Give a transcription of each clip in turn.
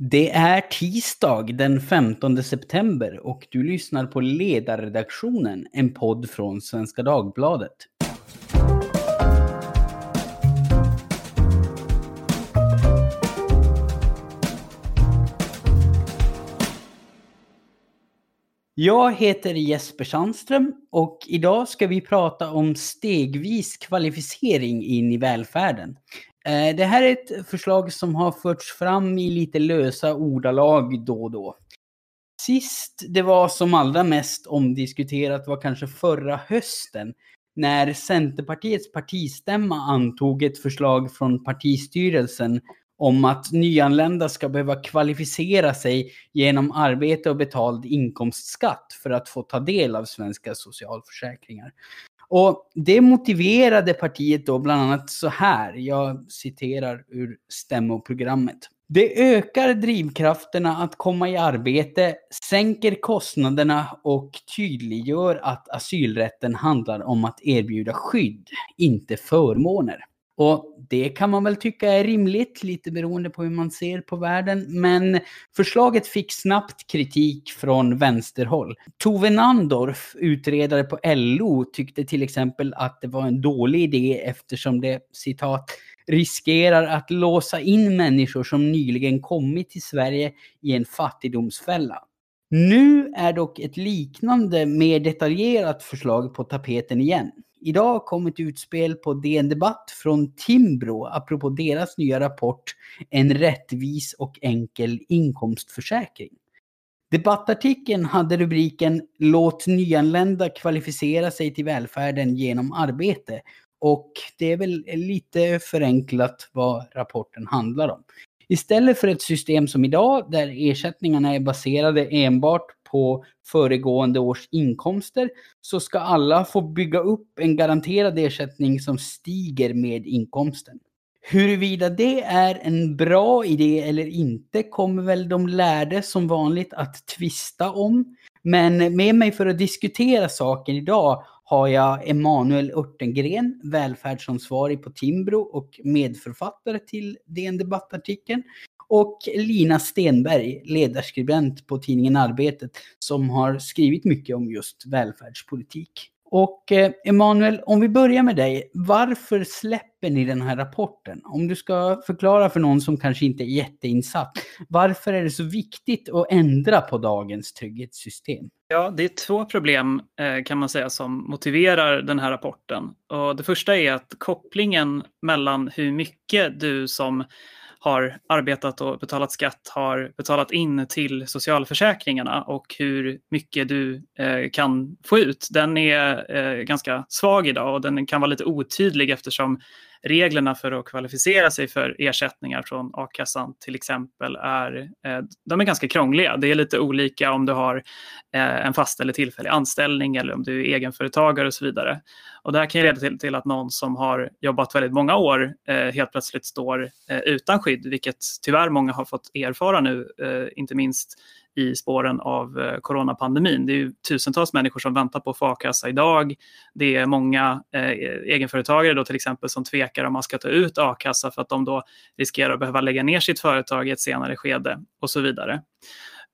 Det är tisdag den 15 september och du lyssnar på Ledarredaktionen, en podd från Svenska Dagbladet. Jag heter Jesper Sandström och idag ska vi prata om stegvis kvalificering in i välfärden. Eh, det här är ett förslag som har förts fram i lite lösa ordalag då och då. Sist det var som allra mest omdiskuterat var kanske förra hösten när Centerpartiets partistämma antog ett förslag från partistyrelsen om att nyanlända ska behöva kvalificera sig genom arbete och betald inkomstskatt för att få ta del av svenska socialförsäkringar. Och det motiverade partiet då bland annat så här, jag citerar ur stämmoprogrammet. Det ökar drivkrafterna att komma i arbete, sänker kostnaderna och tydliggör att asylrätten handlar om att erbjuda skydd, inte förmåner. Och det kan man väl tycka är rimligt, lite beroende på hur man ser på världen. Men förslaget fick snabbt kritik från vänsterhåll. Tove Nandorf, utredare på LO, tyckte till exempel att det var en dålig idé eftersom det, citat, riskerar att låsa in människor som nyligen kommit till Sverige i en fattigdomsfälla. Nu är dock ett liknande, mer detaljerat förslag på tapeten igen. Idag kom ett utspel på DN Debatt från Timbro apropå deras nya rapport En rättvis och enkel inkomstförsäkring. Debattartikeln hade rubriken Låt nyanlända kvalificera sig till välfärden genom arbete och det är väl lite förenklat vad rapporten handlar om. Istället för ett system som idag där ersättningarna är baserade enbart på föregående års inkomster så ska alla få bygga upp en garanterad ersättning som stiger med inkomsten. Huruvida det är en bra idé eller inte kommer väl de lärde som vanligt att tvista om. Men med mig för att diskutera saken idag har jag Emanuel Örtengren, välfärdsansvarig på Timbro och medförfattare till DN Debattartikeln och Lina Stenberg, ledarskribent på tidningen Arbetet, som har skrivit mycket om just välfärdspolitik. Och eh, Emanuel, om vi börjar med dig. Varför släpper ni den här rapporten? Om du ska förklara för någon som kanske inte är jätteinsatt. Varför är det så viktigt att ändra på dagens trygghetssystem? Ja, det är två problem eh, kan man säga som motiverar den här rapporten. Och det första är att kopplingen mellan hur mycket du som har arbetat och betalat skatt har betalat in till socialförsäkringarna och hur mycket du eh, kan få ut, den är eh, ganska svag idag och den kan vara lite otydlig eftersom reglerna för att kvalificera sig för ersättningar från a-kassan till exempel är, eh, de är ganska krångliga. Det är lite olika om du har eh, en fast eller tillfällig anställning eller om du är egenföretagare och så vidare. Och det här kan leda till, till att någon som har jobbat väldigt många år eh, helt plötsligt står utan skydd, vilket tyvärr många har fått erfara nu, inte minst i spåren av eh, coronapandemin. Det är ju tusentals människor som väntar på att få a-kassa idag. Det är många eh, egenföretagare då till exempel som tvekar om man ska ta ut a-kassa för att de då riskerar att behöva lägga ner sitt företag i ett senare skede och så vidare.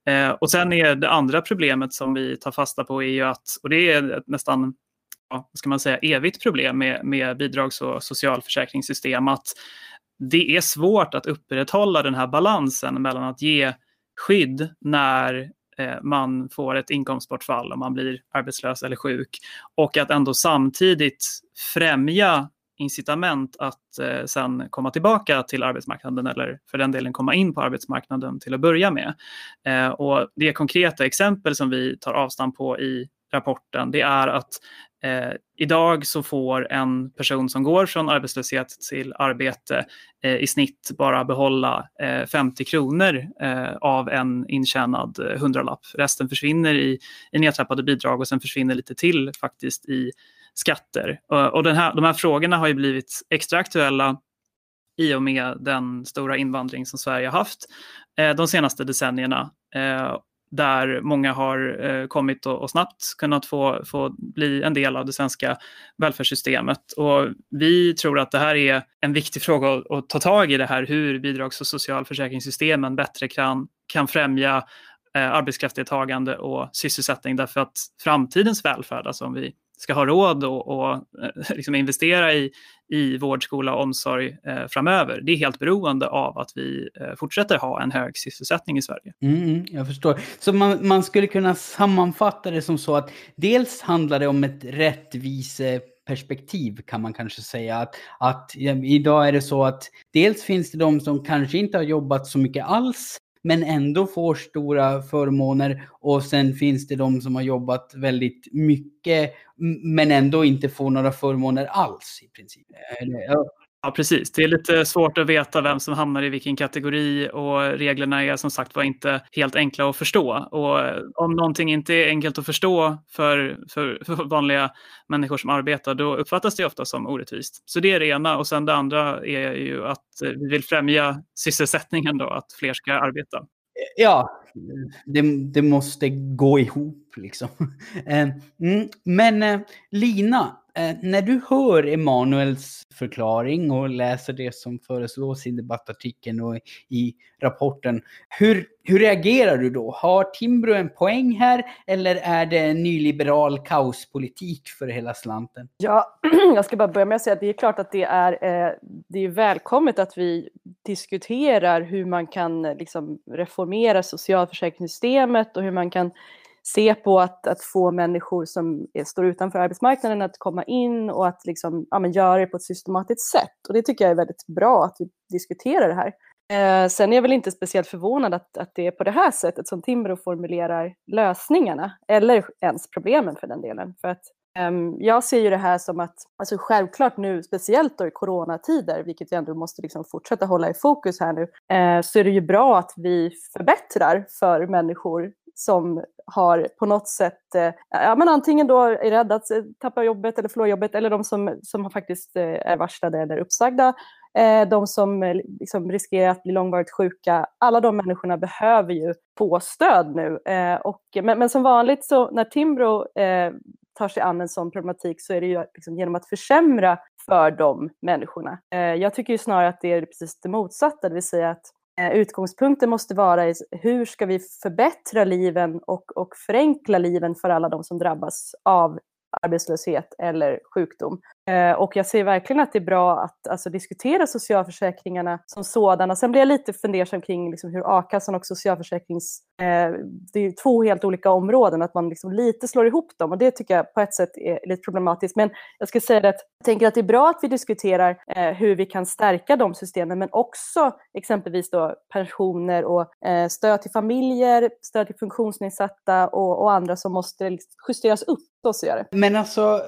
Eh, och sen är det andra problemet som vi tar fasta på är ju att, och det är nästan ja, ska man säga, evigt problem med, med bidrags och socialförsäkringssystem, att det är svårt att upprätthålla den här balansen mellan att ge skydd när eh, man får ett inkomstbortfall om man blir arbetslös eller sjuk och att ändå samtidigt främja incitament att eh, sen komma tillbaka till arbetsmarknaden eller för den delen komma in på arbetsmarknaden till att börja med. Eh, och det konkreta exempel som vi tar avstamp på i rapporten det är att Eh, idag så får en person som går från arbetslöshet till arbete eh, i snitt bara behålla eh, 50 kronor eh, av en intjänad eh, hundralapp. Resten försvinner i, i nedtrappade bidrag och sen försvinner lite till faktiskt i skatter. Eh, och den här, de här frågorna har ju blivit extra aktuella i och med den stora invandring som Sverige har haft eh, de senaste decennierna. Eh, där många har eh, kommit och, och, snabbt kunnat få, få bli en del av det svenska välfärdssystemet. Och vi tror att det här är en viktig fråga att, att ta tag i det här, hur bidrags och socialförsäkringssystemen bättre kan, kan främja eh, arbetskraftsdeltagande och sysselsättning därför att framtidens välfärd, alltså om vi ska ha råd och, och eh, liksom investera i, i vård, skola och omsorg eh, framöver. Det är helt beroende av att vi eh, fortsätter ha en hög sysselsättning i Sverige. Mm, mm, jag förstår. Så man, man skulle kunna sammanfatta det som så att dels handlar det om ett rättviseperspektiv kan man kanske säga. Att, att ja, idag är det så att dels finns det de som kanske inte har jobbat så mycket alls men ändå får stora förmåner. Och sen finns det de som har jobbat väldigt mycket men ändå inte får några förmåner alls i princip. Ja, precis. Det är lite svårt att veta vem som hamnar i vilken kategori och reglerna är som sagt var inte helt enkla att förstå. Och eh, om någonting inte är enkelt att förstå för, för, för vanliga människor som arbetar, då uppfattas det ofta som orättvist. Så det är det ena. Och sen det andra är ju att eh, vi vill främja sysselsättningen då, att fler ska arbeta. Ja, det, det måste gå ihop liksom. Eh, mm, men Lina, Eh, när du hör Emanuels förklaring och läser det som föreslås i debattartikeln och i rapporten, hur, hur reagerar du då? Har Timbro en poäng här eller är det en nyliberal kaospolitik för hela slanten? Ja, jag ska bara börja med att säga att det är klart att det är, eh, det är välkommet att vi diskuterar hur man kan liksom reformera socialförsäkringssystemet och hur man kan se på att, att få människor som är, står utanför arbetsmarknaden att komma in och att liksom, ja, men göra det på ett systematiskt sätt. Och det tycker jag är väldigt bra att vi diskuterar det här. Eh, sen är jag väl inte speciellt förvånad att, att det är på det här sättet som Timbro formulerar lösningarna, eller ens problemen för den delen. För att ehm, jag ser ju det här som att, alltså självklart nu, speciellt då i coronatider, vilket vi ändå måste liksom fortsätta hålla i fokus här nu, eh, så är det ju bra att vi förbättrar för människor som har på något sätt, eh, ja, men antingen då är rädda att eh, tappa jobbet eller förlora jobbet, eller de som, som faktiskt eh, är varslade eller uppsagda, eh, de som eh, liksom riskerar att bli långvarigt sjuka. Alla de människorna behöver ju få stöd nu. Och, men, men som vanligt så när Timbro tar sig an en sån problematik så är det ju liksom genom att försämra för de människorna. Jag tycker ju snarare att det är precis det motsatta, det vill säga att Eh, utgångspunkten måste vara hur ska vi förbättra liven och, och förenkla liven för alla de som drabbas av arbetslöshet eller sjukdom. Eh, och jag ser verkligen att det är bra att alltså, diskutera socialförsäkringarna som sådana. Sen blir jag lite fundersam kring liksom, hur a-kassan och socialförsäkrings... Eh, det är två helt olika områden, att man liksom lite slår ihop dem och det tycker jag på ett sätt är lite problematiskt. Men jag ska säga att jag tänker att det är bra att vi diskuterar eh, hur vi kan stärka de systemen, men också exempelvis då pensioner och eh, stöd till familjer, stöd till funktionsnedsatta och, och andra som måste liksom justeras upp. Så Men alltså,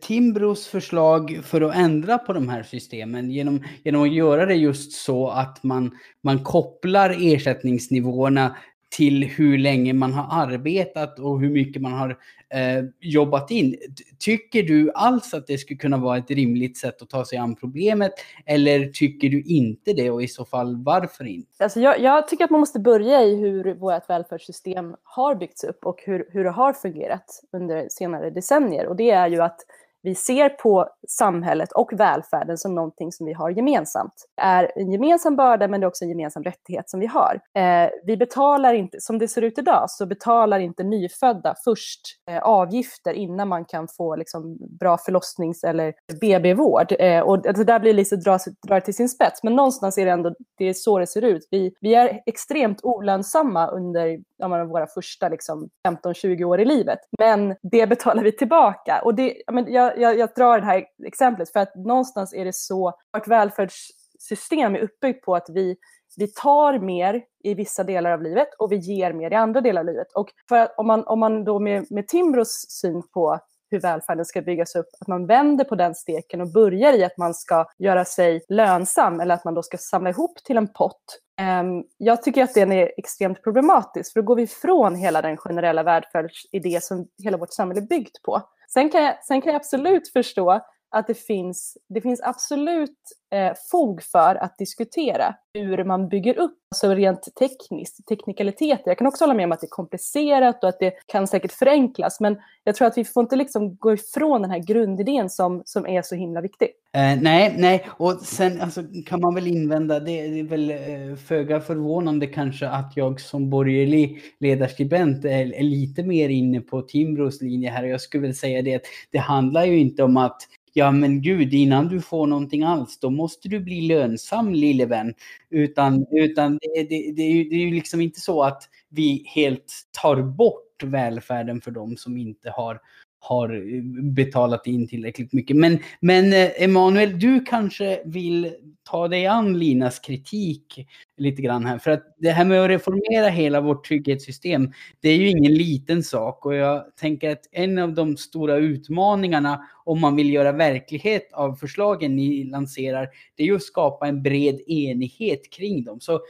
Timbros förslag förslag för att ändra på de här systemen genom, genom att göra det just så att man, man kopplar ersättningsnivåerna till hur länge man har arbetat och hur mycket man har eh, jobbat in. Tycker du alls att det skulle kunna vara ett rimligt sätt att ta sig an problemet eller tycker du inte det och i så fall varför inte? Alltså jag, jag tycker att man måste börja i hur vårt välfärdssystem har byggts upp och hur, hur det har fungerat under senare decennier och det är ju att vi ser på samhället och välfärden som någonting som vi har gemensamt. Det är en gemensam börda men det är också en gemensam rättighet som vi har. Eh, vi betalar inte, som det ser ut idag, så betalar inte nyfödda först eh, avgifter innan man kan få liksom, bra förlossnings eller BB-vård. Eh, och det där blir lite drar, till sin spets, men någonstans är det ändå det är så det ser ut. Vi, vi är extremt olönsamma under menar, våra första liksom, 15-20 år i livet, men det betalar vi tillbaka. Och det, jag, jag, jag, drar det här exemplet för att någonstans är det så, vårt välfärdssystem är uppbyggt på att vi, vi tar mer i vissa delar av livet och vi ger mer i andra delar av livet. Och för att, om, man, om man då med, med Timbros syn på hur välfärden ska byggas upp, att man vänder på den steken och börjar i att man ska göra sig lönsam eller att man då ska samla ihop till en pott. Ehm, jag tycker att den är extremt problematisk, för då går vi ifrån hela den generella välfärdsidé som hela vårt samhälle är byggt på. Sen kan, jag, sen kan jag absolut förstå att det finns, det finns absolut eh, fog för att diskutera hur man bygger upp, alltså rent tekniskt, teknikaliteter. Jag kan också hålla med om att det är komplicerat och att det kan säkert förenklas, men jag tror att vi får inte liksom gå ifrån den här grundidén som, som är så himla viktig. Eh, nej, nej, och sen alltså, kan man väl invända, det, är väl eh, föga förvånande kanske att jag som borgerlig ledarskribent är, är, lite mer inne på Timbros linje här. Jag skulle väl säga det att det handlar ju inte om att ja men gud, innan du får någonting alls, då måste du bli lönsam lille vän. Utan, utan det, det, det, är ju, det är ju liksom inte så att vi helt tar bort välfärden för dem som inte har har eh, betalat in tillräckligt mycket. Men, men eh, Emanuel, du kanske vill ta dig an Linas kritik lite grann här. För att det här med att reformera hela vårt trygghetssystem, det är ju ingen liten sak. Och jag tänker att en av de stora utmaningarna om man vill göra verklighet av förslagen ni lanserar, det är ju att skapa en bred enighet kring dem. Så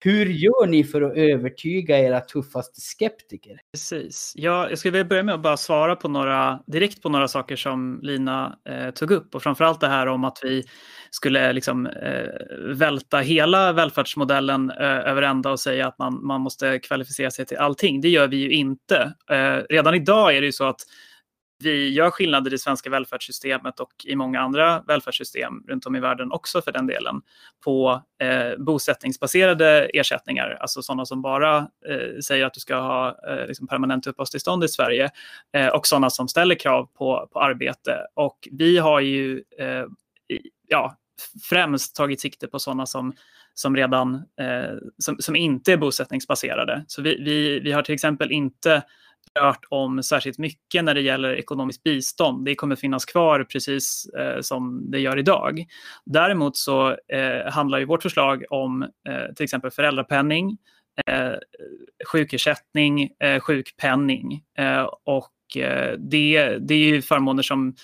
hur gör ni för att övertyga era tuffaste skeptiker? Precis. Ja, jag skulle vilja börja med att bara svara på några, direkt på några saker som Lina eh, tog upp och framförallt det här om att vi skulle eh, liksom, eh, välta hela välfärdsmodellen eh, över ända och säga att man, man måste kvalificera sig till allting. Det gör vi ju inte. Eh, redan idag är det ju så att vi gör skillnader i det svenska välfärdssystemet och i många andra välfärdssystem runt om i världen också för den delen på eh, bosättningsbaserade ersättningar, alltså sådana som bara eh, säger att du ska ha eh, liksom permanent uppehållstillstånd i Sverige eh, och sådana som ställer krav på, på arbete. Och vi har ju eh, ja, främst tagit sikte på sådana som som redan eh, som, som inte är bosättningsbaserade. Så vi, vi, vi har till exempel inte rört om särskilt mycket när det gäller ekonomiskt bistånd. Det kommer finnas kvar precis eh, som det gör idag. Däremot så eh, handlar ju vårt förslag om eh, till exempel föräldrapenning, eh, sjukersättning, eh, sjukpenning eh, och eh, det, det är ju förmåner som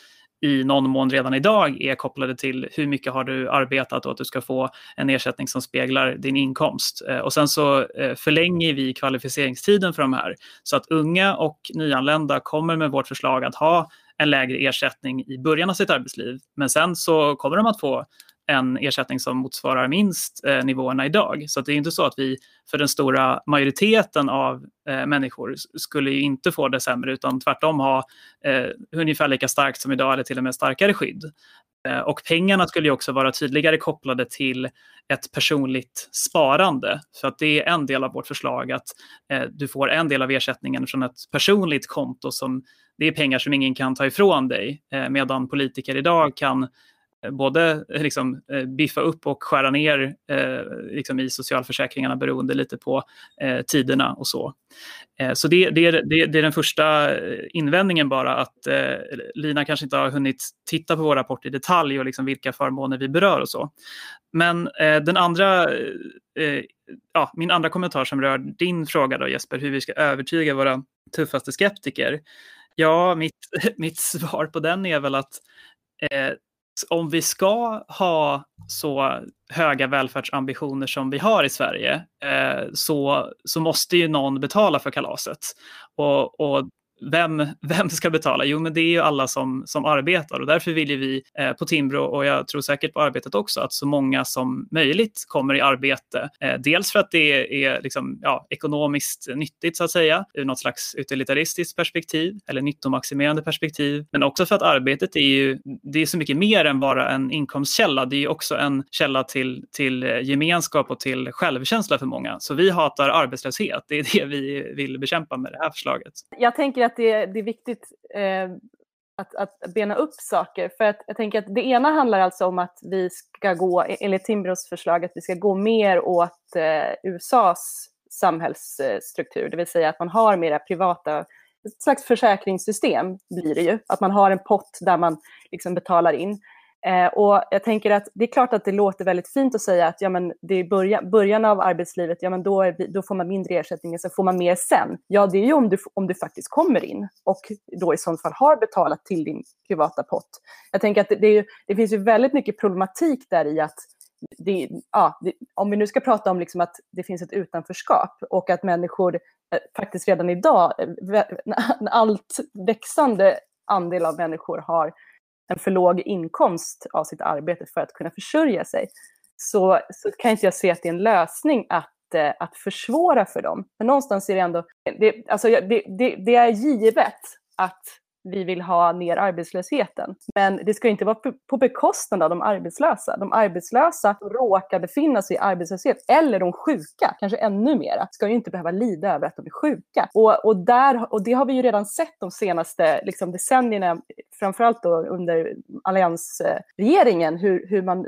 i någon mån redan idag är kopplade till hur mycket har du arbetat och att du ska få en ersättning som speglar din inkomst. Eh, och sen så eh, förlänger vi kvalificeringstiden för de här så att unga och nyanlända kommer med vårt förslag att ha en lägre ersättning i början av sitt arbetsliv. Men sen så kommer de att få en ersättning som motsvarar minst eh, nivåerna idag. Så det är inte så att vi för den stora majoriteten av eh, människor skulle inte få det sämre utan tvärtom ha eh, ungefär lika starkt som idag eller till och med starkare skydd. Eh, och pengarna skulle också vara tydligare kopplade till ett personligt sparande. Så att det är en del av vårt förslag att eh, du får en del av ersättningen från ett personligt konto som det är pengar som ingen kan ta ifrån dig eh, medan politiker idag kan både eh, liksom, eh, biffa upp och skära ner eh, liksom i socialförsäkringarna beroende lite på eh, tiderna och så. Eh, så det, det, det, det, är den första eh, invändningen bara att eh, Lina kanske inte har hunnit titta på vår rapport i detalj och liksom vilka förmåner vi berör och så. Men eh, den andra, ja, min andra kommentar som rör din fråga då Jesper, hur vi ska övertyga våra tuffaste skeptiker. Ja, mitt, mitt svar på den är väl att om vi ska ha så höga välfärdsambitioner som vi har i Sverige eh, så, så måste ju någon betala för kalaset. Och, och vem, vem ska betala? Jo, men det är ju alla som, som arbetar och därför vill ju vi eh, på Timbro och jag tror säkert på arbetet också att så många som möjligt kommer i arbete. Eh, dels för att det är liksom, ja, ekonomiskt nyttigt så att säga ur något slags utilitaristiskt perspektiv eller nyttomaximerande perspektiv. Men också för att arbetet är ju det är så mycket mer än bara en inkomstkälla. Det är ju också en källa till, till eh, gemenskap och till självkänsla för många. Så vi hatar arbetslöshet. Det är det vi vill bekämpa med det här förslaget. Jag tänker tänker att det, det är viktigt eh, att, att bena upp saker. För att jag tänker att det ena handlar alltså om att vi ska gå, enligt Timbros förslag, att vi ska gå mer åt eh, USAs samhällsstruktur, det vill säga att man har mera privata ett slags försäkringssystem blir det ju. Att man har en pott där man liksom betalar in. Eh, och jag tänker att det är klart att det låter väldigt fint att säga att ja, men det är början, början av arbetslivet, ja, men då, är, då får man mindre ersättning, så får man mer sen. Ja, det är ju om du, om du faktiskt kommer in och då i sådant fall har betalat till din privata pott. Jag tänker att det, det, är, det finns ju väldigt mycket problematik där i att det, ja, det, om vi nu ska prata om liksom att det finns ett utanförskap och att människor eh, faktiskt redan idag, eh, en allt växande andel av människor har en för låg inkomst av sitt arbete för att kunna försörja sig, så, så kan inte jag se att det är en lösning att, eh, att försvåra för dem. Men någonstans är det ändå, det, alltså det, det, det är givet att vi vill ha ner arbetslösheten. Men det ska inte vara på bekostnad av de arbetslösa. De arbetslösa råkar befinna sig i arbetslöshet, eller de sjuka, kanske ännu mera, ska ju inte behöva lida över att de är sjuka. Och, och, där, och det har vi ju redan sett de senaste liksom, decennierna, framförallt då under alliansregeringen, hur, hur man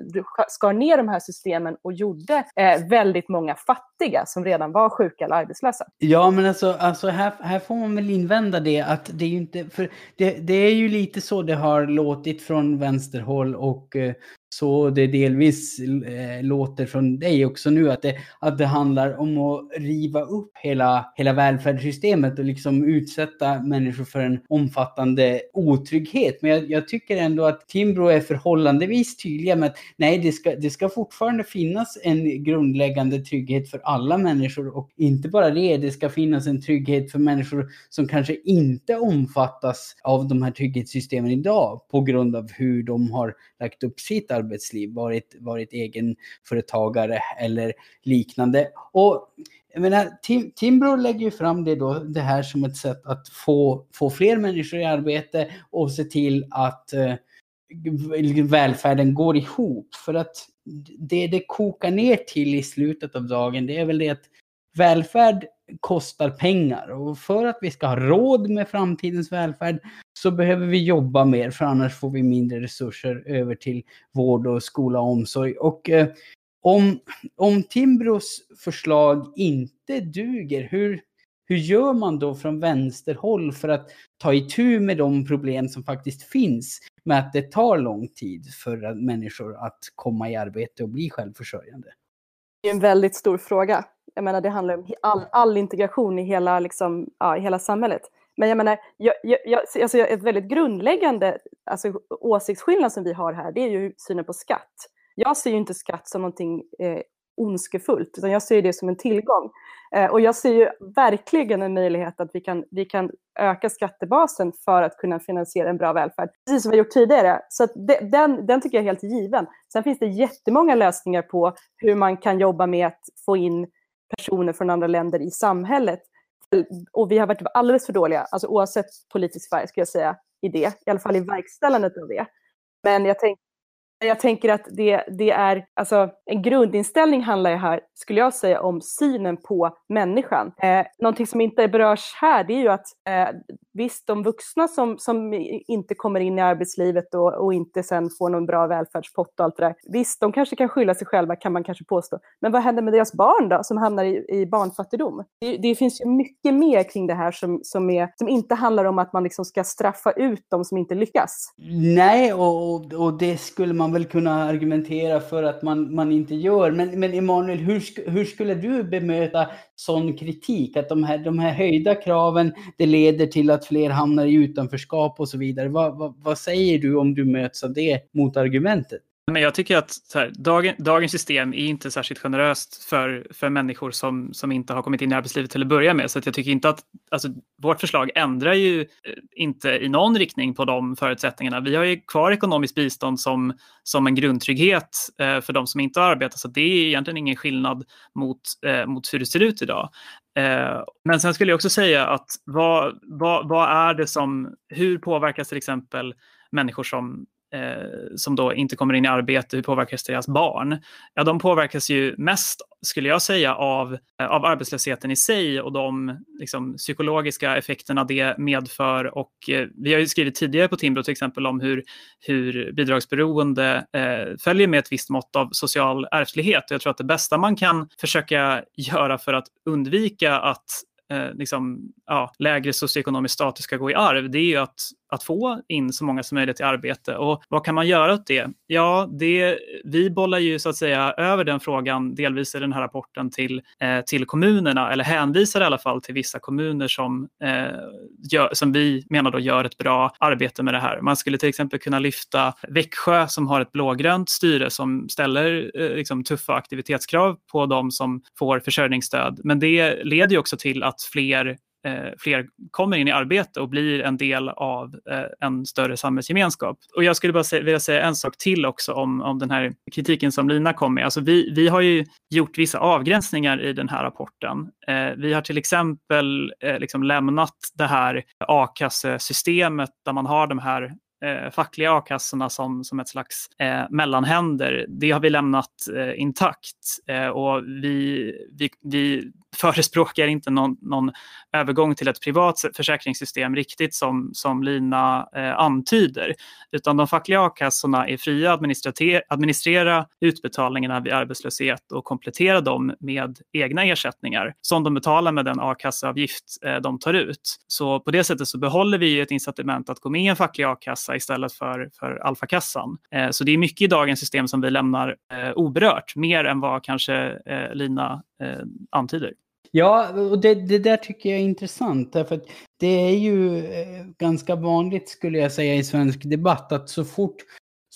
skar ner de här systemen och gjorde eh, väldigt många fattiga som redan var sjuka eller arbetslösa. Ja, men alltså, alltså här, här får man väl invända det att det är ju inte, för det, det är ju lite så det har låtit från vänsterhåll och eh, så det delvis eh, låter från dig också nu att det, att det handlar om att riva upp hela, hela välfärdssystemet och liksom utsätta människor för en omfattande otrygghet. Men jag, jag tycker ändå att Timbro är förhållandevis tydliga med att nej, det ska, det ska fortfarande finnas en grundläggande trygghet för alla människor och inte bara det, det ska finnas en trygghet för människor som kanske inte omfattas av de här trygghetssystemen idag på grund av hur de har lagt upp sitt arbetsliv, varit, varit egenföretagare eller liknande. Och jag menar, Tim, Timbro lägger ju fram det, då, det här som ett sätt att få, få fler människor i arbete och se till att eh, välfärden går ihop. För att det det kokar ner till i slutet av dagen, det är väl det att välfärd kostar pengar och för att vi ska ha råd med framtidens välfärd så behöver vi jobba mer för annars får vi mindre resurser över till vård och skola och omsorg. Och eh, om, om Timbros förslag inte duger, hur, hur gör man då från vänsterhåll för att ta itu med de problem som faktiskt finns med att det tar lång tid för människor att komma i arbete och bli självförsörjande? Det är en väldigt stor fråga. Jag menar, det handlar om all, all integration i hela, liksom, ja, i hela samhället. Men jag menar, jag, jag, alltså ett väldigt grundläggande alltså, åsiktsskillnad som vi har här, det är ju synen på skatt. Jag ser ju inte skatt som någonting eh, ondskefullt, utan jag ser det som en tillgång. Eh, och jag ser ju verkligen en möjlighet att vi kan, vi kan öka skattebasen för att kunna finansiera en bra välfärd, precis som vi har gjort tidigare. Så det, den, den tycker jag är helt given. Sen finns det jättemånga lösningar på hur man kan jobba med att få in personer från andra länder i samhället. Och vi har varit alldeles för dåliga, alltså oavsett politisk färg, ska jag säga, i det, i alla fall i verkställandet av det. Men jag tänker jag tänker att det, det är, alltså en grundinställning handlar ju här, skulle jag säga, om synen på människan. Eh, någonting som inte berörs här, det är ju att eh, visst, de vuxna som, som inte kommer in i arbetslivet och, och inte sen får någon bra välfärdspott och allt det där, visst, de kanske kan skylla sig själva, kan man kanske påstå. Men vad händer med deras barn då, som hamnar i, i barnfattigdom? Det, det, finns ju mycket mer kring det här som, som, är, som inte handlar om att man liksom ska straffa ut de som inte lyckas. Nej, och, och det skulle man man väl kunna argumentera för att man, man inte gör. Men, men Emanuel, hur, hur skulle du bemöta sån kritik? Att de här, de här höjda kraven, det leder till att fler hamnar i utanförskap och så vidare. Va, va, vad säger du om du möts av det motargumentet? Men jag tycker att här, dagen, dagens system är inte särskilt generöst för, för människor som, som inte har kommit in i arbetslivet till att börja med. Så att jag tycker inte att alltså, vårt förslag ändrar ju eh, inte i någon riktning på de förutsättningarna. Vi har ju kvar ekonomiskt bistånd som, som en grundtrygghet eh, för de som inte har arbetat. Så det är egentligen ingen skillnad mot, eh, mot hur det ser ut idag. Eh, men sen skulle jag också säga att vad, vad, vad är det som, hur påverkas till exempel människor som Eh, som då inte kommer in i arbete, hur påverkas deras barn? Ja, de påverkas ju mest, skulle jag säga, av, eh, av arbetslösheten i sig och de liksom, psykologiska effekterna det medför. Och, eh, vi har ju skrivit tidigare på Timbro till exempel om hur, hur bidragsberoende eh, följer med ett visst mått av social ärftlighet. Jag tror att det bästa man kan försöka göra för att undvika att eh, liksom, ja, lägre socioekonomisk status ska gå i arv, det är ju att att få in så många som möjligt i arbete. Och vad kan man göra åt det? Ja, det, vi bollar ju så att säga över den frågan delvis i den här rapporten till, eh, till kommunerna, eller hänvisar i alla fall till vissa kommuner som, eh, gör, som vi menar då gör ett bra arbete med det här. Man skulle till exempel kunna lyfta Växjö som har ett blågrönt styre som ställer eh, liksom, tuffa aktivitetskrav på de som får försörjningsstöd. Men det leder ju också till att fler Eh, fler kommer in i arbete och blir en del av eh, en större samhällsgemenskap. Och jag skulle bara säga, vilja säga en sak till också om, om den här kritiken som Lina kom med. Alltså vi, vi har ju gjort vissa avgränsningar i den här rapporten. Eh, vi har till exempel eh, liksom lämnat det här a-kassesystemet där man har de här eh, fackliga a-kassorna som, som ett slags eh, mellanhänder, det har vi lämnat eh, intakt. Eh, och vi, vi, vi förespråkar inte någon, någon, övergång till ett privat försäkringssystem riktigt som, som Lina eh, antyder. Utan de fackliga a-kassorna är fria att administrera utbetalningarna vid arbetslöshet och komplettera dem med egna ersättningar som de betalar med den a-kasseavgift eh, de tar ut. Så på det sättet så behåller vi ett incitament att gå med i en facklig a-kassa istället för, för alfakassan. Eh, så det är mycket i dagens system som vi lämnar eh, oberört, mer än vad kanske eh, Lina eh, antyder. Ja, och det, det, där tycker jag är intressant. Därför att det är ju eh, ganska vanligt skulle jag säga i svensk debatt att så fort,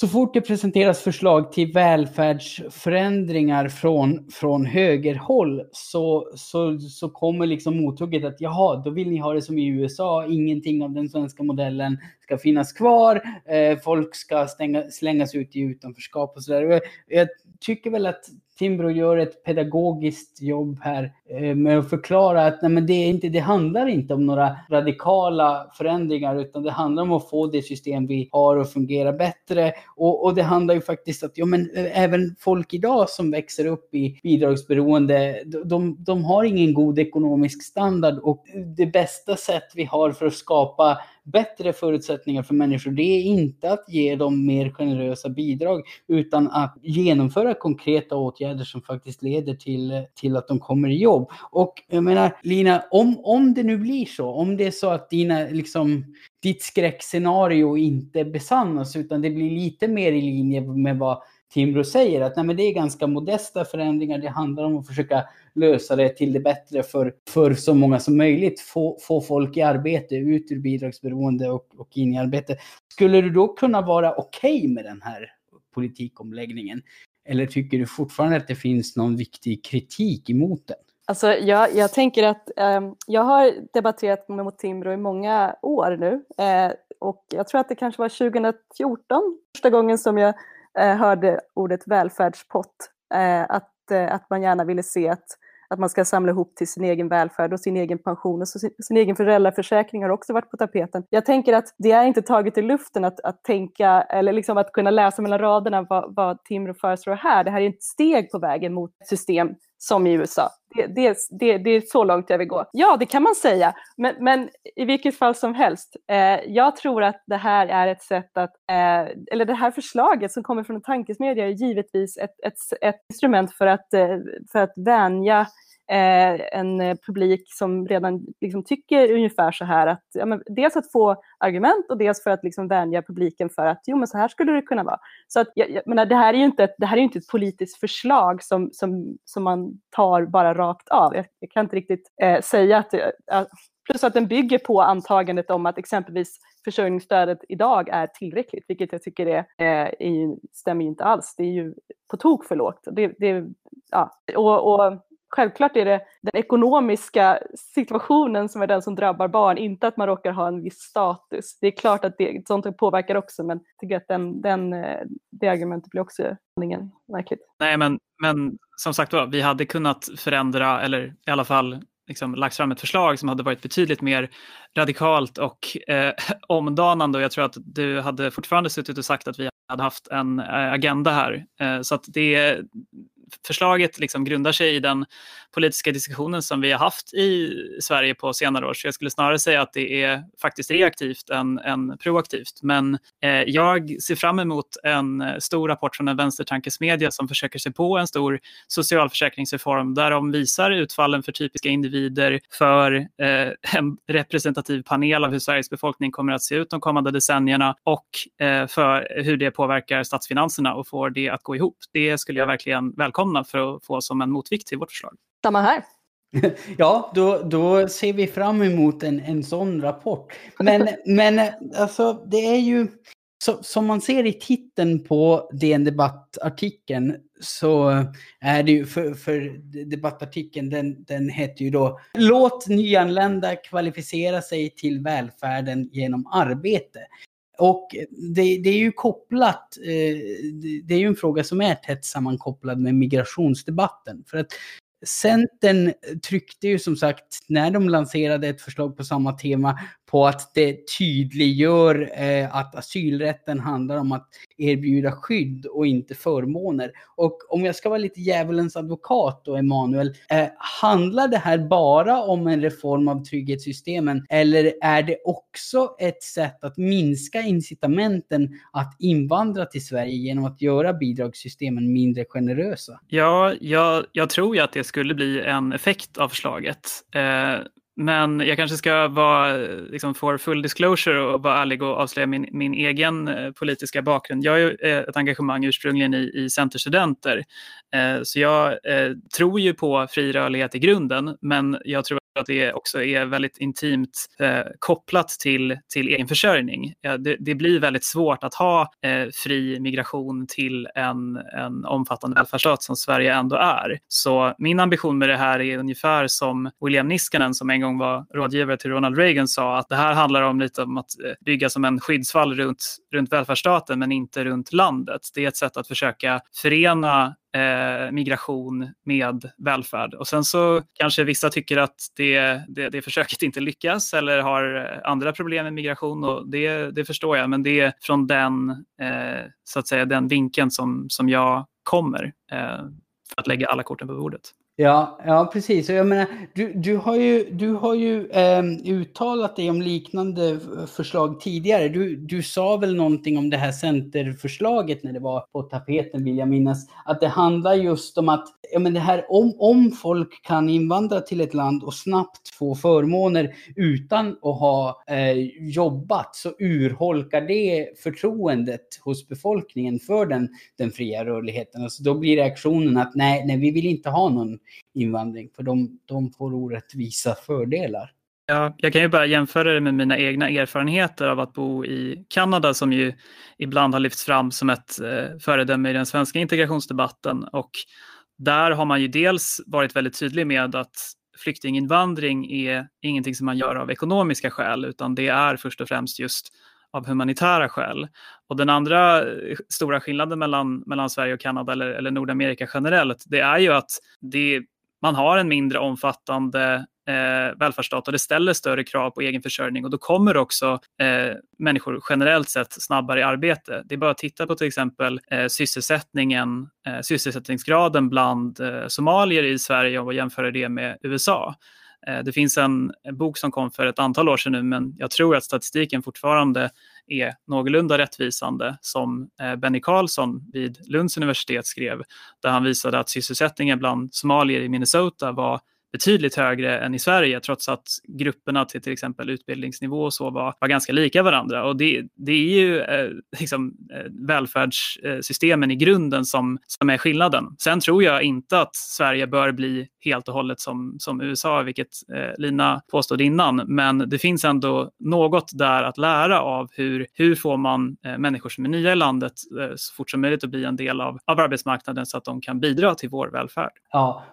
så fort det presenteras förslag till välfärdsförändringar från, från högerhåll så, så, så kommer liksom mothugget att jaha, då vill ni ha det som i USA, ingenting av den svenska modellen ska finnas kvar, eh, folk ska stänga, slängas ut i utanförskap och sådär. Jag, jag tycker väl att Timbro gör ett pedagogiskt jobb här eh, med att förklara att nej, men det, är inte, det handlar inte om några radikala förändringar utan det handlar om att få det system vi har att fungera bättre. Och, och det handlar ju faktiskt att ja, men, eh, även folk idag som växer upp i bidragsberoende, de, de har ingen god ekonomisk standard och det bästa sätt vi har för att skapa bättre förutsättningar för människor, det är inte att ge dem mer generösa bidrag, utan att genomföra konkreta åtgärder som faktiskt leder till, till att de kommer i jobb. Och jag menar, Lina, om, om det nu blir så, om det är så att dina, liksom, ditt skräckscenario inte besannas, utan det blir lite mer i linje med vad Timbro säger att nej, men det är ganska modesta förändringar. Det handlar om att försöka lösa det till det bättre för, för så många som möjligt. Få, få folk i arbete, ut ur bidragsberoende och, och in i arbete. Skulle du då kunna vara okej okay med den här politikomläggningen? Eller tycker du fortfarande att det finns någon viktig kritik emot den? Alltså, jag, jag tänker att eh, jag har debatterat med Timbro i många år nu eh, och jag tror att det kanske var 2014 första gången som jag eh, hörde ordet välfärdspott. Eh, att, att man gärna ville se att, att man ska samla ihop till sin egen välfärd och sin egen pension och sin, sin egen föräldraförsäkring har också varit på tapeten. Jag tänker att det är inte taget i luften att, att tänka eller liksom att kunna läsa mellan raderna vad, vad Timrå föreslår här. Det här är ett steg på vägen mot ett system som i USA. Det, det, det, det, är så långt jag vill gå. Ja, det kan man säga, men, men i vilket fall som helst. Eh, jag tror att det här är ett sätt att, eh, eller det här förslaget som kommer från en tankesmedja är givetvis ett, ett, ett instrument för att, eh, för att vänja Eh, en eh, publik som redan liksom tycker ungefär så här att ja, men dels att få argument och dels för att liksom vänja publiken för att jo men så här skulle det kunna vara. Så att, jag, jag menar, det här är ju inte ett, det här är inte ett politiskt förslag som, som, som man tar bara rakt av. Jag, jag kan inte riktigt eh, säga att, eh, att Plus att den bygger på antagandet om att exempelvis försörjningsstödet idag är tillräckligt, vilket jag tycker är, är, stämmer inte alls. Det är ju på tok för lågt. Det, det, ja. och, och självklart är det den ekonomiska situationen som är den som drabbar barn, inte att man råkar ha en viss status. Det är klart att det, sånt påverkar också, men jag tycker att den, den, eh, det argumentet blir också märkligt. Nej, men, men som sagt var, vi hade kunnat förändra, eller i alla fall liksom lagt fram ett förslag som hade varit betydligt mer radikalt och eh, omdanande. Och jag tror att du hade fortfarande suttit och sagt att vi hade haft en eh, agenda här. Eh, så att det, förslaget liksom grundar sig i den politiska diskussionen som vi har haft i Sverige på senare år. Så jag skulle snarare säga att det är faktiskt reaktivt än, än proaktivt. Men eh, jag ser fram emot en eh, stor rapport från en vänstertankesmedja som försöker sig på en stor socialförsäkringsreform där de visar utfallen för typiska individer, för eh, en representativ panel av hur Sveriges befolkning kommer att se ut de kommande decennierna och eh, för hur det påverkar statsfinanserna och får det att gå ihop. Det skulle jag verkligen välkomna för att få som en motvikt till vårt förslag. Samma här. Ja, då, då ser vi fram emot en, en sån rapport. Men, men alltså, det är ju så, som man ser i titeln på DN Debatt-artikeln så är det ju för, för debattartikeln, den, den heter ju då Låt nyanlända kvalificera sig till välfärden genom arbete. Och det, det, är ju kopplat, eh, det är ju en fråga som är tätt sammankopplad med migrationsdebatten. För att Centern tryckte ju som sagt, när de lanserade ett förslag på samma tema, på att det tydliggör eh, att asylrätten handlar om att erbjuda skydd och inte förmåner. Och om jag ska vara lite djävulens advokat då, Emanuel, eh, handlar det här bara om en reform av trygghetssystemen eller är det också ett sätt att minska incitamenten att invandra till Sverige genom att göra bidragssystemen mindre generösa? Ja, jag, jag tror ju att det skulle bli en effekt av förslaget. Eh, men jag kanske ska vara, liksom, få full disclosure och vara ärlig och avslöja min, min egen eh, politiska bakgrund. Jag har ju eh, ett engagemang ursprungligen i, i Centerstudenter. Eh, så jag eh, tror ju på fri rörlighet i grunden, men jag tror att det också är väldigt intimt eh, kopplat till, till egen försörjning. Ja, det, det, blir väldigt svårt att ha eh, fri migration till en, en omfattande välfärdsstat som Sverige ändå är. Så min ambition med det här är ungefär som William Niskanen som en gång var rådgivare till Ronald Reagan sa att det här handlar om lite om att eh, bygga som en skyddsvall runt, runt välfärdsstaten men inte runt landet. Det är ett sätt att försöka förena eh, migration med välfärd. Och sen så kanske vissa tycker att det, det, det försöket inte lyckas eller har andra problem med migration och det, det förstår jag. Men det är från den, eh, så att säga, den vinkeln som, som jag kommer eh, för att lägga alla korten på bordet. Ja, ja precis. Och jag menar, du, du har ju, du har ju eh, uttalat dig om liknande förslag tidigare. Du, du sa väl någonting om det här centerförslaget när det var på tapeten vill jag minnas. Att det handlar just om att ja, men det här, om, om folk kan invandra till ett land och snabbt få förmåner utan att ha eh, jobbat så urholkar det förtroendet hos befolkningen för den, den fria rörligheten. Alltså då blir reaktionen att nej, nej, vi vill inte ha någon invandring för de, de får orättvisa fördelar. Ja, jag kan ju bara jämföra det med mina egna erfarenheter av att bo i Kanada som ju ibland har lyfts fram som ett eh, föredöme i den svenska integrationsdebatten. Och där har man ju dels varit väldigt tydlig med att flyktinginvandring är ingenting som man gör av ekonomiska skäl utan det är först och främst just av humanitära skäl. Och den andra eh, stora skillnaden mellan, mellan Sverige och Kanada eller, eller Nordamerika generellt, det är ju att det, man har en mindre omfattande eh, välfärdsstat och det ställer större krav på egen försörjning och då kommer också eh, människor generellt sett snabbare i arbete. Det är bara att titta på till exempel eh, sysselsättningen, eh, sysselsättningsgraden bland eh, somalier i Sverige och jämföra det med USA. Eh, det finns en bok som kom för ett antal år sedan nu, men jag tror att statistiken fortfarande är någorlunda rättvisande som eh, Benny Karlsson vid Lunds universitet skrev, där han visade att sysselsättningen bland somalier i Minnesota var betydligt högre än i Sverige trots att grupperna till till exempel utbildningsnivå och så var, var ganska lika varandra. Och det, det är ju eh, liksom, eh, välfärdssystemen i grunden som, som är skillnaden. Sen tror jag inte att Sverige bör bli helt och hållet som, som USA, vilket eh, Lina påstod innan. Men det finns ändå något där att lära av hur, hur får man eh, människor som är nya i landet eh, så fort som möjligt att bli en del av, av arbetsmarknaden så att de kan bidra till vår välfärd. Ja,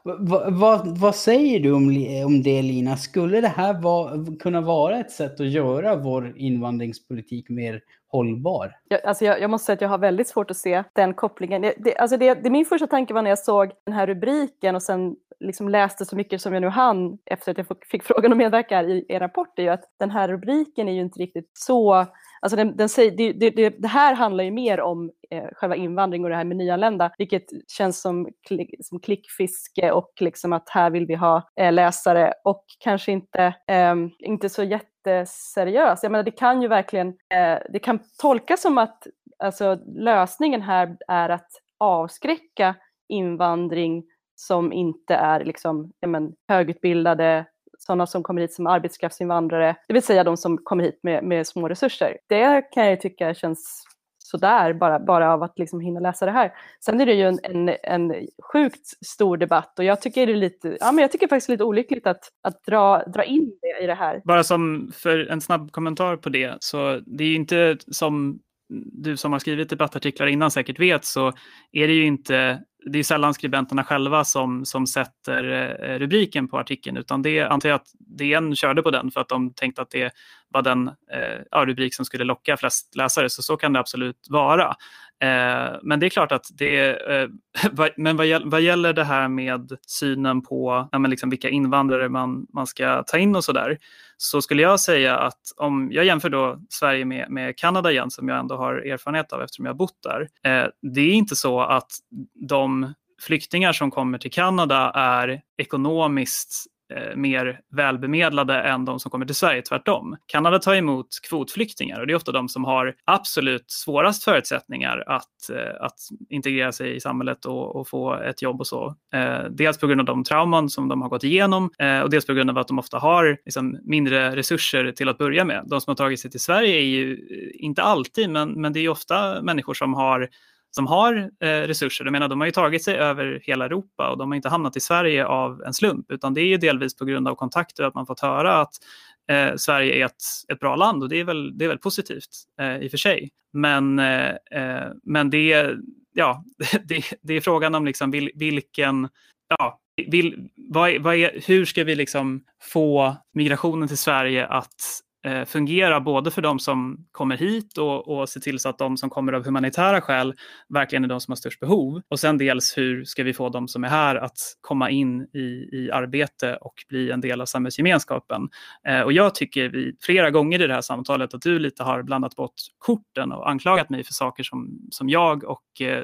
vad, vad säger säger du om, om det Lina? Skulle det här va, kunna vara ett sätt att göra vår invandringspolitik mer hållbar? Jag, alltså jag, jag måste säga att jag har väldigt svårt att se den kopplingen. Det, det, alltså det, det, min första tanke var när jag såg den här rubriken och sen liksom läste så mycket som jag nu hann efter att jag fick frågan att medverka i er rapport är ju att den här rubriken är ju inte riktigt så Alltså den, den säger, det, det, det, här handlar ju mer om eh, själva invandring och det här med nyanlända, vilket känns som, klick, som klickfiske och liksom att här vill vi ha eh, läsare och kanske inte, eh, inte så jätteseriöst. Jag menar, det kan ju verkligen, eh, det kan tolkas som att alltså, lösningen här är att avskräcka invandring som inte är liksom, men, högutbildade sådana som kommer hit som arbetskraftsinvandrare, det vill säga de som kommer hit med, med små resurser. Det kan jag tycka känns sådär bara, bara av att liksom hinna läsa det här. Sen är det ju en, en, en sjukt stor debatt och jag tycker det är lite, ja men jag tycker faktiskt lite olyckligt att, att dra, dra in det i det här. Bara som för en snabb kommentar på det, så det är ju inte som du som har skrivit debattartiklar innan säkert vet så är det ju inte det är sällan skribenterna själva som, som sätter eh, rubriken på artikeln utan det antar jag att DN körde på den för att de tänkte att det var den eh, rubrik som skulle locka flest läsare så så kan det absolut vara. Eh, men det är klart att det eh, men vad, vad gäller det här med synen på ja, men liksom vilka invandrare man, man ska ta in och så där så skulle jag säga att om jag jämför då Sverige med, med Kanada igen som jag ändå har erfarenhet av eftersom jag har bott där. Eh, det är inte så att de flyktingar som kommer till Kanada är ekonomiskt eh, mer välbemedlade än de som kommer till Sverige, tvärtom. Kanada tar emot kvotflyktingar och det är ofta de som har absolut svårast förutsättningar att, eh, att integrera sig i samhället och, och få ett jobb och så. Eh, dels på grund av de trauman som de har gått igenom eh, och dels på grund av att de ofta har liksom, mindre resurser till att börja med. De som har tagit sig till Sverige är ju eh, inte alltid, men, men det är ofta människor som har som har eh, resurser. Jag menar, de har ju tagit sig över hela Europa och de har inte hamnat i Sverige av en slump, utan det är ju delvis på grund av kontakter att man fått höra att eh, Sverige är ett, ett bra land och det är väl, det är väl positivt eh, i och för sig. Men, eh, eh men det, ja, det, det, är frågan om liksom vil, vilken, ja, vill, vad, vad är, hur ska vi liksom få migrationen till Sverige att Eh, fungera både för de som kommer hit och, och se till så att de som kommer av humanitära skäl verkligen är de som har störst behov. Och sen dels hur ska vi få de som är här att komma in i, i arbete och bli en del av samhällsgemenskapen. Eh, och jag tycker vi flera gånger i det här samtalet att du lite har blandat bort korten och anklagat mig för saker som, som jag och eh,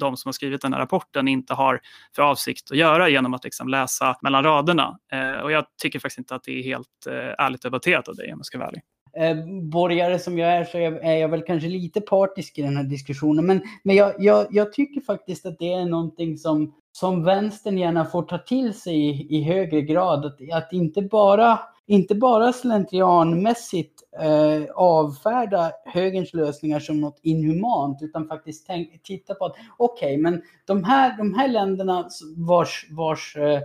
de som har skrivit den här rapporten inte har för avsikt att göra genom att liksom läsa mellan raderna. Eh, och jag tycker faktiskt inte att det är helt eh, ärligt debatterat av dig om ska vara ärlig. Eh, borgare som jag är så är jag väl kanske lite partisk i den här diskussionen. Men, men jag, jag, jag tycker faktiskt att det är någonting som, som vänstern gärna får ta till sig i, i högre grad. Att, att inte bara, inte bara slentrianmässigt eh, avfärda högerns lösningar som något inhumant utan faktiskt tänk, titta på att okej, okay, men de här, de här länderna vars, vars eh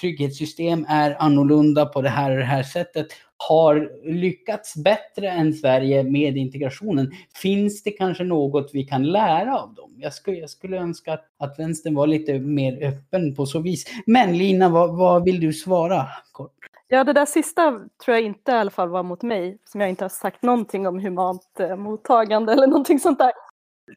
trygghetssystem är annorlunda på det här och det här sättet har lyckats bättre än Sverige med integrationen. Finns det kanske något vi kan lära av dem? Jag skulle, jag skulle önska att, att vänstern var lite mer öppen på så vis. Men Lina, vad, vad vill du svara? Kort. Ja, det där sista tror jag inte i alla fall var mot mig, som jag inte har sagt någonting om humant eh, mottagande eller någonting sånt där.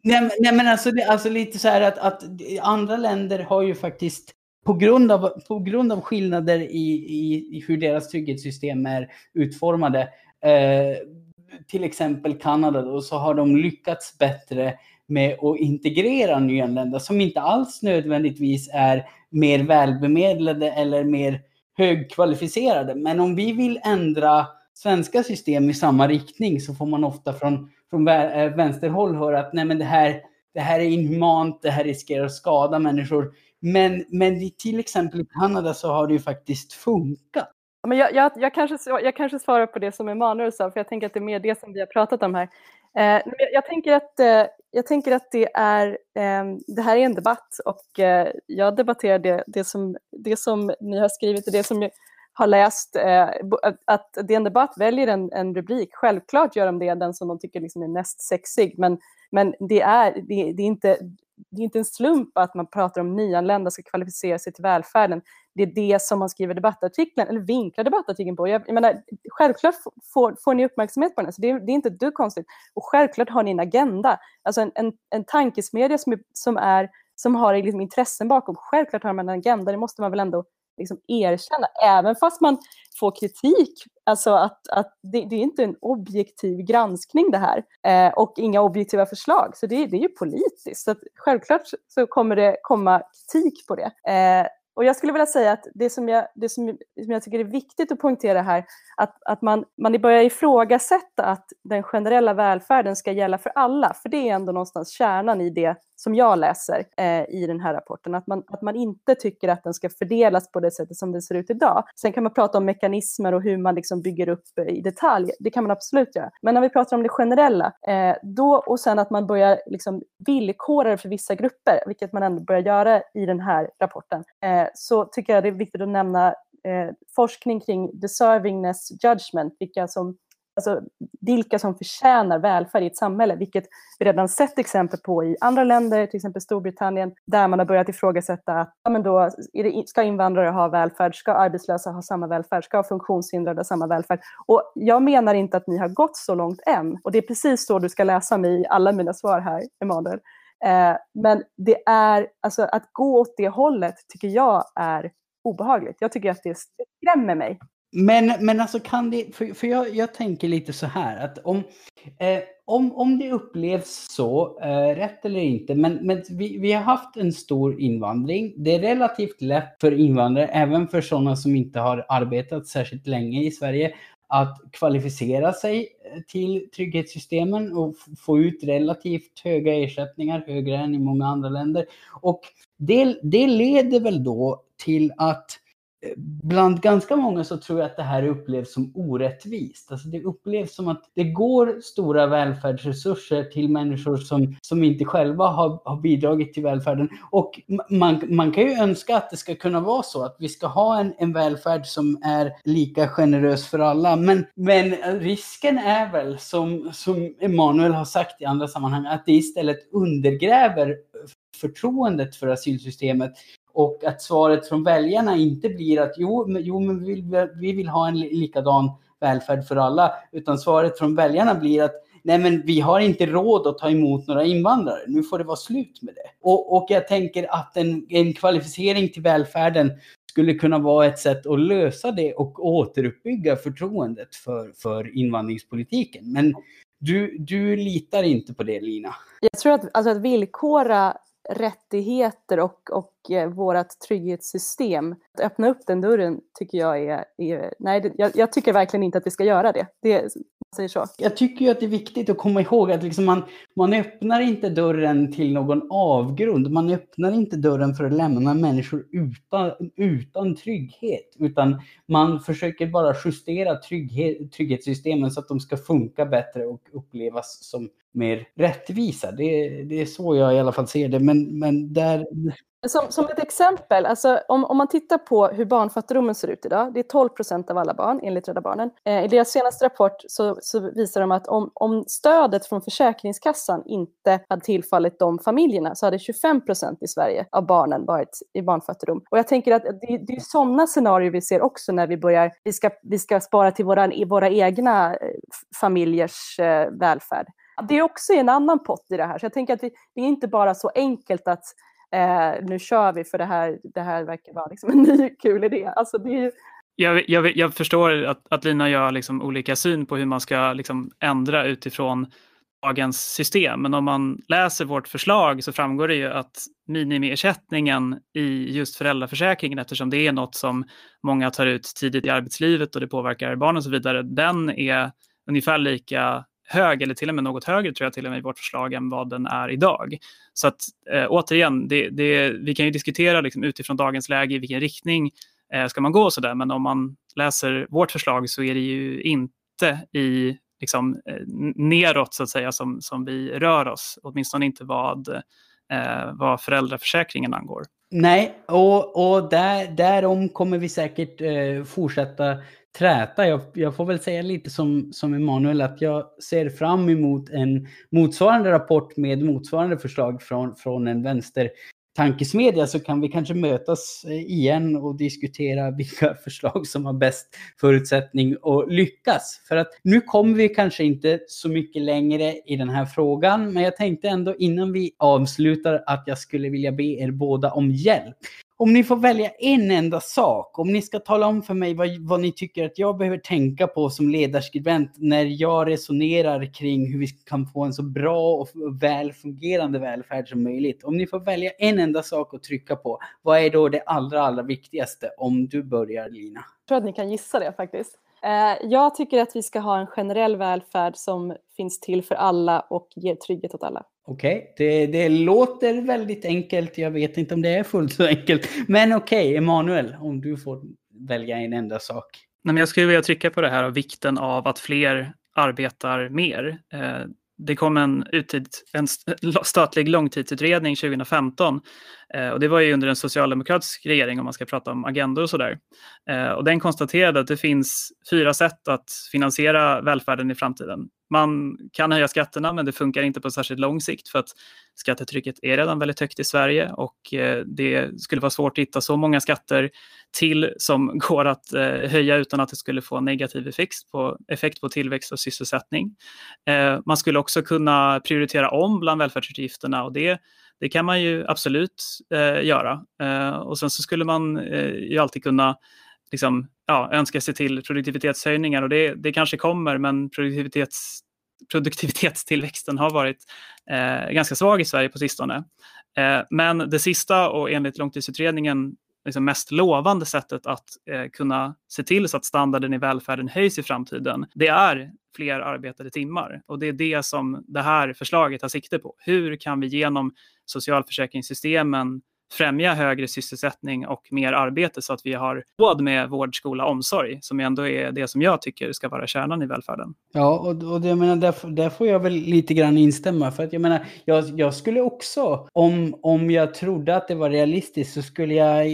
Nej, nej men alltså, alltså lite så här att, att andra länder har ju faktiskt på grund av, på grund av skillnader i, i, i hur deras trygghetssystem är utformade, eh, till exempel Kanada, då, så har de lyckats bättre med att integrera nyanlända som inte alls nödvändigtvis är mer välbemedlade eller mer högkvalificerade. Men om vi vill ändra svenska system i samma riktning så får man ofta från, från eh, vänsterhåll höra att nej men det här, det här är inhumant, det här riskerar att skada människor. Men, men till exempel i Kanada så har det ju faktiskt funkat. Men jag, jag, jag, kanske, jag kanske svarar på det som Emanuel sa, för jag tänker att det är mer det som vi har pratat om här. Eh, jag, jag, tänker att, eh, jag tänker att det, är, eh, det här är en debatt och eh, jag debatterar det, det, som, det som ni har skrivit och det som jag har läst. Eh, att det är en debatt väljer en, en rubrik. Självklart gör de det, den som de tycker liksom är näst sexig, men, men det, är, det, det är inte det är inte en slump att man pratar om nyanlända ska kvalificera sig till välfärden. Det är det som man skriver debattartikeln, eller vinklar debattartikeln på. Jag, jag menar, självklart får, får ni uppmärksamhet på den, så det, det är inte du konstigt. Och självklart har ni en agenda, alltså en, en, en tankesmedja som, är, som, är, som har liksom intressen bakom. Självklart har man en agenda, det måste man väl ändå liksom erkänna, även fast man får kritik. Alltså att, att det, det är inte en objektiv granskning det här eh, och inga objektiva förslag, så det, det är ju politiskt. Så självklart så kommer det komma kritik på det. Eh, och jag skulle vilja säga att det som jag, det som, som jag tycker är viktigt att poängtera här, att, att man, man börjar ifrågasätta att den generella välfärden ska gälla för alla, för det är ändå någonstans kärnan i det som jag läser eh, i den här rapporten, att man, att man inte tycker att den ska fördelas på det sättet som det ser ut idag. Sen kan man prata om mekanismer och hur man liksom bygger upp eh, i detalj, det kan man absolut göra. Men när vi pratar om det generella, eh, då, och sen att man börjar liksom villkora det för vissa grupper, vilket man ändå börjar göra i den här rapporten, eh, så tycker jag det är viktigt att nämna eh, forskning kring deservingness judgment, vilka som alltså, vilka som förtjänar välfärd i ett samhälle, vilket vi redan sett exempel på i andra länder, till exempel Storbritannien, där man har börjat ifrågasätta att ja, men då, det, ska invandrare ha välfärd, ska arbetslösa ha samma välfärd, ska funktionshindrade ha samma välfärd? Och jag menar inte att ni har gått så långt än, och det är precis så du ska läsa mig i alla mina svar här, Emanuel. Eh, men det är, alltså att gå åt det hållet tycker jag är obehagligt. Jag tycker att det skrämmer mig. Men, men alltså kan det, för, för jag, jag tänker lite så här att om, eh, om, om det upplevs så, eh, rätt eller inte, men, men vi, vi har haft en stor invandring. Det är relativt lätt för invandrare, även för sådana som inte har arbetat särskilt länge i Sverige, att kvalificera sig eh, till trygghetssystemen och få ut relativt höga ersättningar, högre än i många andra länder. Och det, det leder väl då till att bland ganska många så tror jag att det här upplevs som orättvist. Alltså det upplevs som att det går stora välfärdsresurser till människor som, som inte själva har, har bidragit till välfärden. Och man, man kan ju önska att det ska kunna vara så att vi ska ha en, en välfärd som är lika generös för alla. Men, men risken är väl, som, som Emanuel har sagt i andra sammanhang, att det istället undergräver förtroendet för asylsystemet och att svaret från väljarna inte blir att jo, men, jo, men vi, vill, vi vill ha en likadan välfärd för alla, utan svaret från väljarna blir att nej men vi har inte råd att ta emot några invandrare, nu får det vara slut med det. Och, och jag tänker att en, en kvalificering till välfärden skulle kunna vara ett sätt att lösa det och återuppbygga förtroendet för, för invandringspolitiken. Men du, du litar inte på det Lina? Jag tror att, alltså att villkora rättigheter och, och eh, vårt trygghetssystem. Att öppna upp den dörren tycker jag är, är nej, jag, jag, tycker verkligen inte att vi ska göra det. det säger så. Jag tycker ju att det är viktigt att komma ihåg att liksom man, man öppnar inte dörren till någon avgrund. Man öppnar inte dörren för att lämna människor utan, utan trygghet, utan man försöker bara justera trygghet, trygghetssystemen så att de ska funka bättre och upplevas som mer rättvisa. Det, det är så jag i alla fall ser det. Men, men där, som, som ett exempel, alltså, om, om man tittar på hur barnfattigdomen ser ut idag, det är 12 procent av alla barn enligt Rädda Barnen. Eh, I deras senaste rapport så, så, visar de att om, om stödet från Försäkringskassan inte hade tillfallit de familjerna så hade 25 procent i Sverige av barnen varit i barnfattigdom. Och jag tänker att det, det är sådana scenarier vi ser också när vi börjar, vi ska, vi ska spara till våra, våra egna eh, familjers eh, välfärd. Det är också en annan pott i det här, så jag tänker att det, det är inte bara så enkelt att eh, nu kör vi för det här, det här verkar vara liksom en ny kul idé. Alltså det är jag, jag, jag, förstår att, att Lina gör liksom olika syn på hur man ska liksom ändra utifrån dagens system. Men om man läser vårt förslag så framgår det ju att minimiersättningen i just föräldraförsäkringen, eftersom det är något som många tar ut tidigt i arbetslivet och det påverkar barn och så vidare, den är ungefär lika hög eller till och med något högre tror jag till och med i vårt förslag än vad den är idag. Så att eh, återigen, det, det, vi kan ju diskutera liksom, utifrån dagens läge i vilken riktning eh, ska man gå och sådär. Men om man läser vårt förslag så är det ju inte i liksom, eh, neråt så att säga som, som vi rör oss. Åtminstone inte vad, eh, vad föräldraförsäkringen angår. Nej, och, och där, därom kommer vi säkert eh, fortsätta träta. Jag, jag, får väl säga lite som, som Emanuel att jag ser fram emot en motsvarande rapport med motsvarande förslag från, från en vänster tankesmedja så kan vi kanske mötas eh, igen och diskutera vilka förslag som har bäst förutsättning att lyckas. För att nu kommer vi kanske inte så mycket längre i den här frågan, men jag tänkte ändå innan vi avslutar att jag skulle vilja be er båda om hjälp. Om ni får välja en enda sak, om ni ska tala om för mig vad, vad ni tycker att jag behöver tänka på som ledarskribent när jag resonerar kring hur vi kan få en så bra och väl fungerande välfärd som möjligt. Om ni får välja en enda sak att trycka på, vad är då det allra, allra viktigaste? Om du börjar Lina. Jag tror att ni kan gissa det faktiskt. Eh, jag tycker att vi ska ha en generell välfärd som finns till för alla och ger trygghet åt alla. Okej, okay. det, det låter väldigt enkelt. Jag vet inte om det är fullt så enkelt. Men okej, okay, Emanuel, om du får välja en enda sak. Nej, men jag skulle vilja trycka på det här av vikten av att fler arbetar mer. Eh, det kom en, uttid, en eh, statlig långtidsutredning 2015 eh, och det var ju under en socialdemokratisk regering om man ska prata om agendor och sådär. Och den konstaterade att det finns fyra sätt att finansiera välfärden i framtiden. Man kan höja skatterna men det funkar inte på särskilt lång sikt för att skattetrycket är redan väldigt högt i Sverige och eh, det skulle vara svårt att hitta så många skatter till som går att eh, höja utan att det skulle få negativ effekt på, effekt på tillväxt och sysselsättning. Eh, man skulle också kunna prioritera om bland välfärdsutgifterna och det, det kan man ju absolut göra. och sen så skulle man ju alltid kunna liksom, ja, önskar sig till produktivitetshöjningar och det, det kanske kommer men produktivitets, produktivitetstillväxten har varit eh, ganska svag i Sverige på sistone. Eh, men det sista och enligt långtidsutredningen liksom mest lovande sättet att eh, kunna se till så att standarden i välfärden höjs i framtiden, det är fler arbetade timmar. Och det är det som det här förslaget tar sikte på. Hur kan vi genom socialförsäkringssystemen främja högre sysselsättning och mer arbete så att vi har råd med vård, skola, omsorg som ändå är det som jag tycker ska vara kärnan i välfärden. Ja, och, och det, jag menar, där, där får jag väl lite grann instämma. För att jag menar, jag, jag skulle också, om, om jag trodde att det var realistiskt, så skulle jag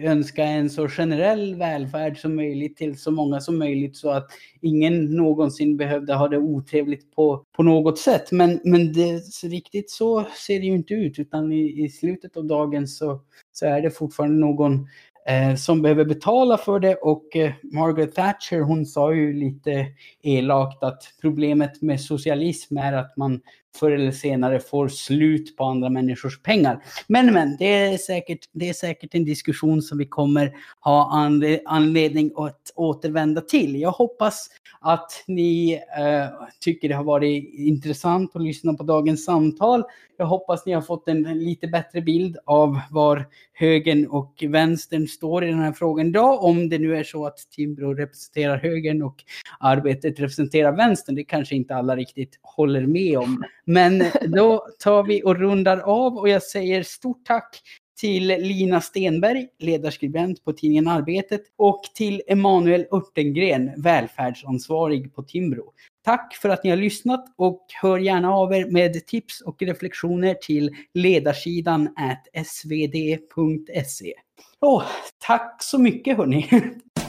önska en så generell välfärd som möjligt till så många som möjligt så att ingen någonsin behövde ha det otrevligt på, på något sätt. Men, men det, riktigt så ser det ju inte ut, utan i, i slutet av dagen så, så är det fortfarande någon eh, som behöver betala för det och eh, Margaret Thatcher hon sa ju lite elakt att problemet med socialism är att man förr eller senare får slut på andra människors pengar. Men men, det är säkert, det är säkert en diskussion som vi kommer ha anledning att återvända till. Jag hoppas att ni eh, tycker det har varit intressant att lyssna på dagens samtal. Jag hoppas ni har fått en lite bättre bild av var högern och vänstern står i den här frågan idag. Om det nu är så att Timbro representerar högern och arbetet representerar vänstern. Det kanske inte alla riktigt håller med om. Men då tar vi och rundar av och jag säger stort tack till Lina Stenberg, ledarskribent på tidningen Arbetet och till Emanuel Örtengren, välfärdsansvarig på Timbro. Tack för att ni har lyssnat och hör gärna av er med tips och reflektioner till ledarsidan svd.se. Oh, tack så mycket hörni!